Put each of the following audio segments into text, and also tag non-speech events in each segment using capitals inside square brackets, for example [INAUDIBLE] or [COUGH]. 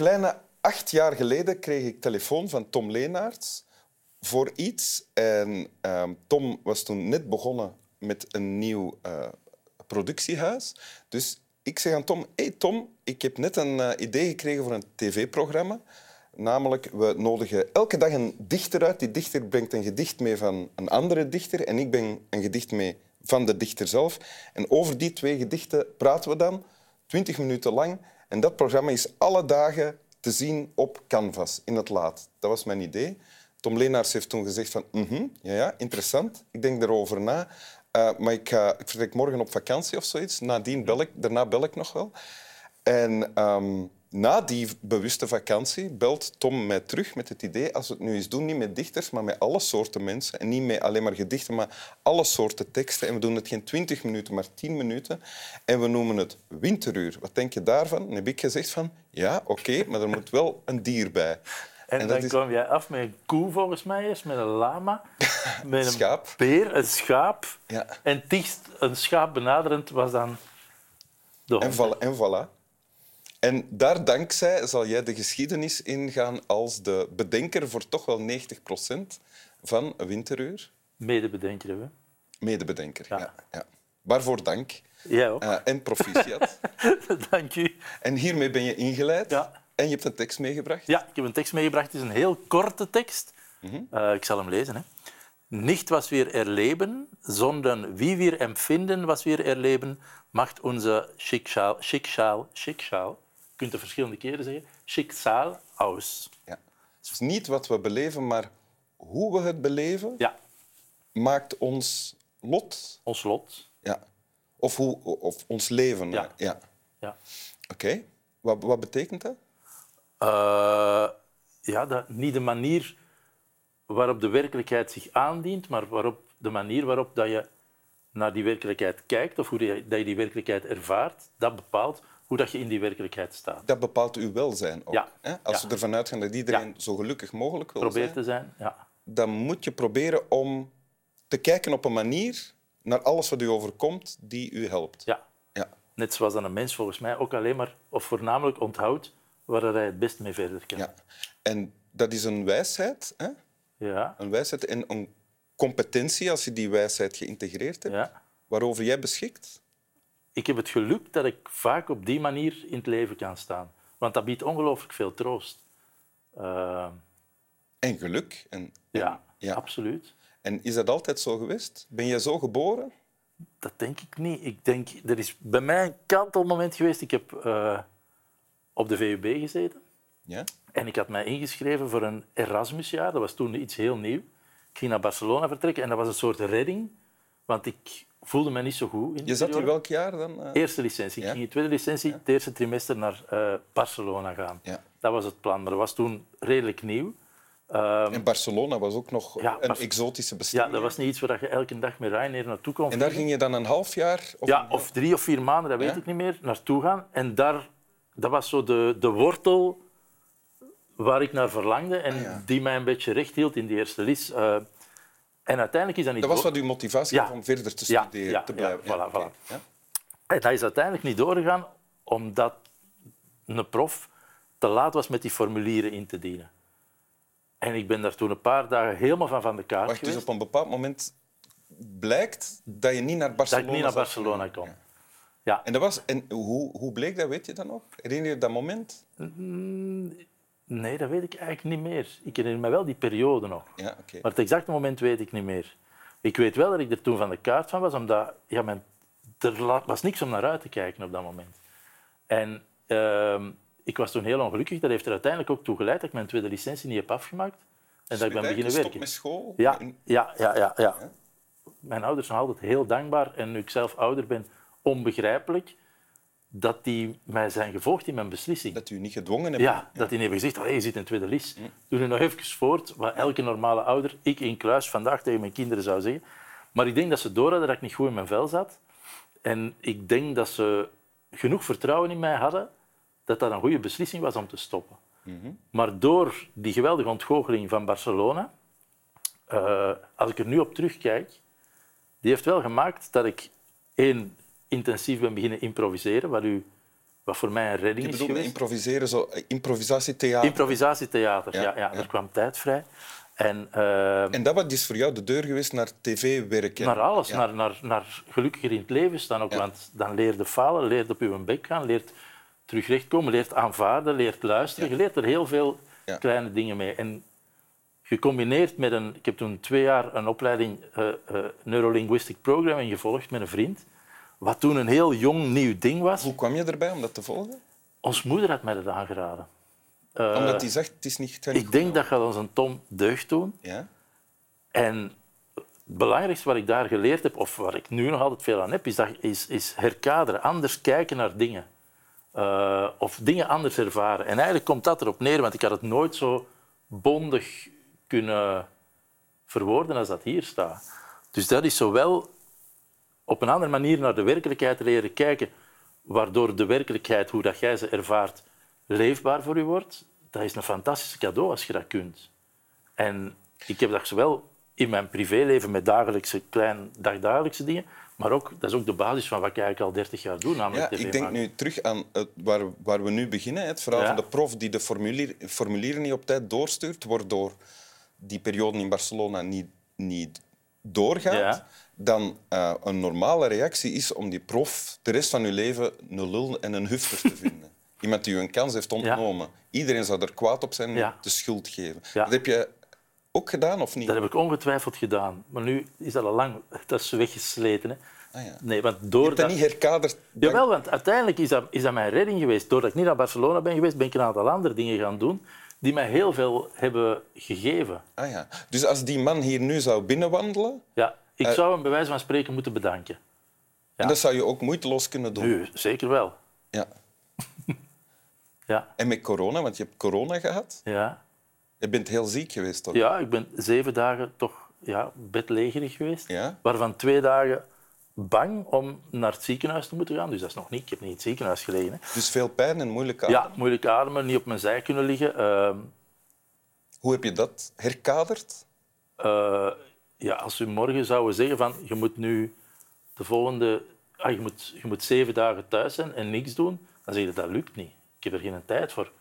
Kleine acht jaar geleden kreeg ik telefoon van Tom Leenaerts voor iets. En ehm, Tom was toen net begonnen met een nieuw eh, productiehuis. Dus ik zeg aan Tom, hey Tom, ik heb net een eh, idee gekregen voor een tv-programma. Namelijk, we nodigen elke dag een dichter uit. Die dichter brengt een gedicht mee van een andere dichter en ik breng een gedicht mee van de dichter zelf. En over die twee gedichten praten we dan, twintig minuten lang. En dat programma is alle dagen te zien op Canvas, in het laat. Dat was mijn idee. Tom Leenaars heeft toen gezegd van, mhm, ja, ja, interessant, ik denk erover na. Uh, maar ik, ik vertrek morgen op vakantie of zoiets. Nadien bel ik, daarna bel ik nog wel. En um, na die bewuste vakantie belt Tom mij terug met het idee, als we het nu eens doen, niet met dichters, maar met alle soorten mensen. En niet met alleen maar gedichten, maar alle soorten teksten. En we doen het geen twintig minuten, maar tien minuten. En we noemen het winteruur. Wat denk je daarvan? Dan heb ik gezegd van, ja, oké, maar er moet wel een dier bij. En, dan is... kwam jij af met een koe, volgens mij eerst, met een lama, [LAUGHS] met een schaap. beer, een schaap. Ja. En dicht een schaap benaderend was dan de hond. En, voilà, en voilà. En daar dankzij zal jij de geschiedenis ingaan als de bedenker voor toch wel 90 procent van Winteruur. Medebedenker, hè? Medebedenker, ja. ja, ja. Waarvoor dank. Jij ook. Uh, en proficiat. [LAUGHS] dank u. En hiermee ben je ingeleid. Ja. En je hebt een tekst meegebracht. Ja, ik heb een tekst meegebracht. Het is een heel korte tekst. Mm -hmm. uh, ik zal hem lezen. Hè. Nicht was wir erleben, sondern wie wir empfinden, was wir erleben, macht unser Schicksal, Schicksal, Schicksal kunt het verschillende keren zeggen, Schicksal aus. Ja. Het is niet wat we beleven, maar hoe we het beleven ja. maakt ons lot. Ons lot. Ja. Of, hoe, of ons leven. Ja. ja. ja. Oké. Wat, wat betekent dat? Uh, ja, dat? Niet de manier waarop de werkelijkheid zich aandient, maar waarop, de manier waarop dat je naar die werkelijkheid kijkt of hoe je, dat je die werkelijkheid ervaart, dat bepaalt hoe dat je in die werkelijkheid staat. Dat bepaalt uw welzijn ook. Ja. Hè? Als ja. we ervan uitgaan dat iedereen zo gelukkig mogelijk wil Probeer zijn, te zijn, ja. dan moet je proberen om te kijken op een manier naar alles wat u overkomt die u helpt. Ja. ja. Net zoals dan een mens volgens mij ook alleen maar of voornamelijk onthoudt waar hij het best mee verder kan. Ja. En dat is een wijsheid, hè? Ja. Een wijsheid en een competentie als je die wijsheid geïntegreerd hebt, waarover jij beschikt. Ik heb het geluk dat ik vaak op die manier in het leven kan staan. Want dat biedt ongelooflijk veel troost. Uh, En geluk. En, en- ja, ja. absoluut. En is dat altijd zo geweest? Ben jij zo geboren? Dat denk ik niet. Ik denk, er is bij mij een kantelmoment geweest. Ik heb eh, op de VUB gezeten. Ja? En ik had mij ingeschreven voor een Erasmusjaar. Dat was toen iets heel nieuw. Ik ging naar Barcelona vertrekken en dat was een soort redding. Want ik voelde me niet zo goed. In Je zat periode. welk jaar dan? eh? Eerste licentie. Ik Ja? ging in tweede licentie het eerste trimester naar eh, Barcelona gaan. Ja. Dat was het plan, maar dat was toen redelijk nieuw. Ehm, En Barcelona was ook nog Ja, een exotische ja, bestemming. dat was niet iets waar je elke dag met Ryanair naartoe kon En daar ging je dan een half jaar? Of Ja, of drie of vier maanden, dat weet Ja? ik niet meer, naartoe gaan. En daar, dat was zo de, de wortel waar ik naar verlangde en Ah, ja. die mij een beetje recht hield in die eerste lis. Eh, en uiteindelijk is dat niet Dat was wat uw motivatie Ja. om verder te Ja, studeren, ja, te ja, blijven. voilà, oké. voilà. Ja? En dat is uiteindelijk niet doorgegaan omdat een prof te laat was met die formulieren in te dienen. En ik ben daar toen een paar dagen helemaal van van de kaart Wacht, dus geweest. op een bepaald moment blijkt dat je niet naar dat Barcelona ik niet naar Barcelona kon. Ja. Ja. En, dat was, en hoe, hoe bleek dat, weet je dat nog? Herinner je dat moment? Mm, Nee, dat weet ik eigenlijk niet meer. Ik herinner me wel die periode nog. Ja, oké. Maar het exacte moment weet ik niet meer. Ik weet wel dat ik er toen van de kaart van was, omdat ja, mijn, er was niks om naar uit te kijken op dat moment. En ehm, ik was toen heel ongelukkig. Dat heeft er uiteindelijk ook toe geleid dat ik mijn tweede licentie niet heb afgemaakt. En dat ik ben beginnen werken. met school? Ja, ja, ja, ja. Ja. Mijn ouders zijn altijd heel dankbaar. En nu ik zelf ouder ben, onbegrijpelijk dat die mij zijn gevolgd in mijn beslissing. Dat u niet gedwongen hebt. Ja, dat die hebben gezegd, "Allee, je zit in tweede lis. Doe nu nog even voort, wat elke normale ouder, ik in kluis, vandaag tegen mijn kinderen zou zeggen. Maar ik denk dat ze door hadden dat ik niet goed in mijn vel zat. En ik denk dat ze genoeg vertrouwen in mij hadden dat dat een goede beslissing was om te stoppen. Maar door die geweldige ontgoocheling van Barcelona, eh, als ik er nu op terugkijk, die heeft wel gemaakt dat ik één intensief ben beginnen improviseren, wat u wat voor mij een redding is geweest. improviseren, zo, eh, improvisatietheater. Improvisatietheater, ja. Ja, kwam tijd vrij. En, eh, en dat was dus voor jou de deur geweest naar tv-werken. naar alles, Ja. naar, naar, naar gelukkiger in het leven staan ook. Ja. Want dan leer je falen, leert op je bek gaan, leert terug rechtkomen, leert aanvaarden, leert luisteren. Ja. Je leert er heel veel kleine dingen mee. En gecombineerd met een... Ik heb toen twee jaar een opleiding eh eh, Neurolinguistic Programming gevolgd met een vriend. Wat toen een heel jong, nieuw ding was. Hoe kwam je erbij om dat te volgen? Ons moeder had mij dat aangeraden. Eh, Omdat hij zegt, het is niet ik denk dat gaat ons een Tom deugd doen. Ja? En het belangrijkste wat ik daar geleerd heb, of waar ik nu nog altijd veel aan heb, is, dat, is, is herkaderen, anders kijken naar dingen. Eh, of dingen anders ervaren. En eigenlijk komt dat erop neer, want ik had het nooit zo bondig kunnen verwoorden als dat hier staat. Dus dat is zowel op een andere manier naar de werkelijkheid leren kijken, waardoor de werkelijkheid, hoe dat jij ze ervaart, leefbaar voor je wordt. Dat is een fantastisch cadeau als je dat kunt. En ik heb dat zowel in mijn privéleven met dagelijkse, klein, dagdagelijkse dingen, maar ook, dat is ook de basis van wat ik eigenlijk al 30 jaar doe, namelijk Ja, ik denk nu terug aan het, waar, waar we nu beginnen. Het verhaal Ja. van de prof die de formulier, formulieren niet op tijd doorstuurt, waardoor die periode in Barcelona niet, niet doorgaat. Ja. Dan eh, een normale reactie is om die prof de rest van je leven een lul en een hufter te vinden. [LAUGHS] Iemand die je een kans heeft ontnomen. Iedereen zou er kwaad op zijn Ja. de schuld geven. Dat heb je ook gedaan, of niet? Dat heb ik ongetwijfeld gedaan. Maar nu is dat al lang dat is weggesleten. Hè. Ah, ja. Nee, want Je door hebt dat niet herkaderd. Jawel, want uiteindelijk is dat, is dat mijn redding geweest. Doordat ik niet naar Barcelona ben geweest, ben ik een aantal andere dingen gaan doen die mij heel veel hebben gegeven. Ah, ja. Dus als die man hier nu zou binnenwandelen, Ja, ik Eh. zou hem bij wijze van spreken moeten bedanken. en dat zou je ook moeiteloos kunnen doen. Nu, zeker wel. Ja. [LAUGHS] Ja, En met corona, want je hebt corona gehad. ja. Je bent heel ziek geweest, toch? ja ik ben zeven dagen toch ja, bedlegerig geweest. Ja? Waarvan twee dagen bang om naar het ziekenhuis te moeten gaan. Dus dat is nog niet. Ik heb niet in het ziekenhuis gelegen. Hè. Dus veel pijn en moeilijk aan. Ja, moeilijk ademen, niet op mijn zij kunnen liggen. Ehm, Hoe heb je dat herkaderd? Eh, ja, als u morgen zouden zeggen van je moet nu de volgende, ah, je, moet, je moet zeven dagen thuis zijn en niks doen, dan zeg je dat lukt niet. Ik heb er geen tijd voor.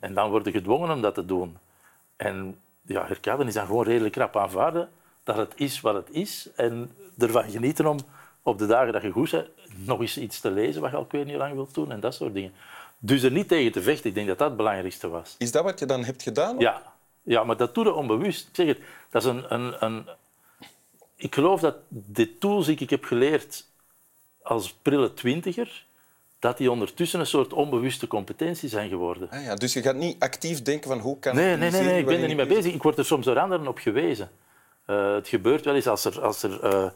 En dan word je gedwongen om dat te doen. En ja, herkaderen is dan gewoon redelijk rap aanvaarden dat het is wat het is en ervan genieten om op de dagen dat je goed bent nog eens iets te lezen wat je al ik weet niet hoe lang wilt doen en dat soort dingen. Dus er niet tegen te vechten, ik denk dat dat het belangrijkste was. Is dat wat je dan hebt gedaan? Ja, ja maar dat doe je onbewust. Ik zeg het, dat is een, een, een... Ik geloof dat de tools die ik heb geleerd als prille twintiger, dat die ondertussen een soort onbewuste competentie zijn geworden. Ah, ja. Dus je gaat niet actief denken van hoe kan Nee, ik nee, nee, nee ik ben er niet mee bezig. Ik word er soms door anderen op gewezen. Eh, het gebeurt wel eens als er, als er eh,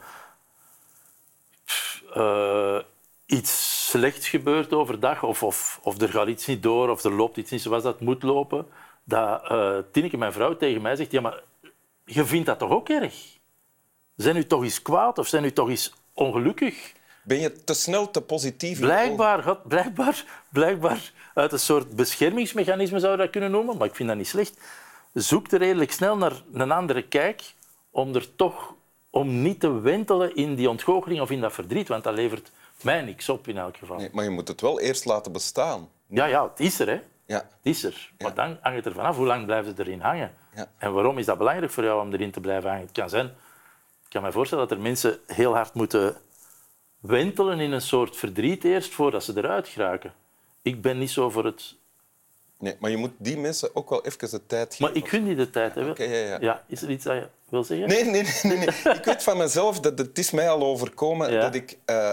eh, iets slechts gebeurt overdag, of, of, of er gaat iets niet door, of er loopt iets niet zoals dat moet lopen, dat eh Tineke, mijn vrouw, tegen mij zegt, ja, maar je vindt dat toch ook erg? Zijn u toch eens kwaad of zijn u toch eens ongelukkig? Ben je te snel te positief? Blijkbaar, gaat- blijkbaar, blijkbaar uit een soort beschermingsmechanisme zou je dat kunnen noemen, maar ik vind dat niet slecht. Zoek er redelijk snel naar een andere kijk om er toch om niet te wentelen in die ontgoocheling of in dat verdriet, want dat levert mij niks op in elk geval. Nee, maar je moet het wel eerst laten bestaan. Ja, ja, het is er, hè. Ja. Het is er. Maar dan hangt het ervan af hoe lang blijft het erin hangen. Ja. En waarom is dat belangrijk voor jou om erin te blijven hangen? Het kan zijn, ik kan me voorstellen dat er mensen heel hard moeten wentelen in een soort verdriet eerst voordat ze eruit geraken. Ik ben niet zo voor het... Nee, maar je moet die mensen ook wel even de tijd geven. Maar ik gun die de tijd hebben. oké, ja, ja. is er iets dat je wil zeggen? Nee, nee, nee, nee. Ik weet van mezelf dat het is mij al overkomen Ja. dat ik eh,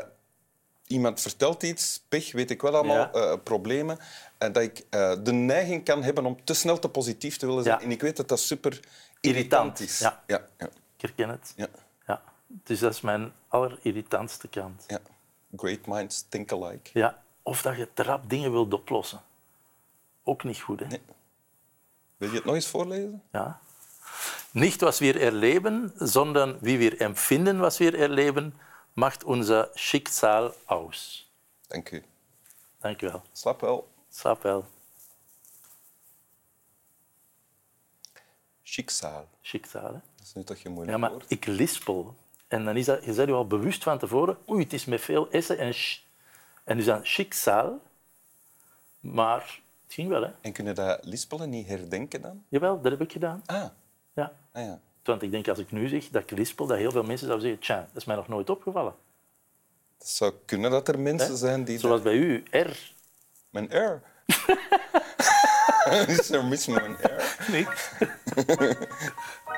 iemand vertelt iets, pech, weet ik wel allemaal, Ja. eh, problemen, en dat ik eh, de neiging kan hebben om te snel te positief te willen zijn. Ja. En ik weet dat dat super irritant is. ja. Ja, ja, Ik herken het. ja, Ja. Dus dat is mijn allerirritantste kant. ja. Great minds think alike. Ja. Of dat je te rap dingen wilt oplossen. Ook niet goed, hè? Nee. Wil je het nog eens voorlezen? Ja. Nicht, was wir erleben, sondern wie wir empfinden, was wir erleben, macht unser Schicksal aus. Dank u. Dank u wel. Slap wel. Slaap wel. Schicksal. Schicksal, hè? Dat is nu toch geen moeilijk Ja, maar woord. ik lispel. En dan is dat, je bent je al bewust van tevoren, oei, het is met veel s'en en sh. En dus dan Schicksal, Maar het ging wel, hè. En kunnen dat lispelen niet herdenken dan? Jawel, dat heb ik gedaan. Ah, Ja. ah ja. Want ik denk, als ik nu zeg dat ik lispel, dat heel veel mensen zouden zeggen, tja, dat is mij nog nooit opgevallen. Het zou kunnen dat er mensen zijn die... Zoals bij u, R. Mijn R. [LAUGHS] [LAUGHS] Is er mis met mijn R? Nee. [LAUGHS]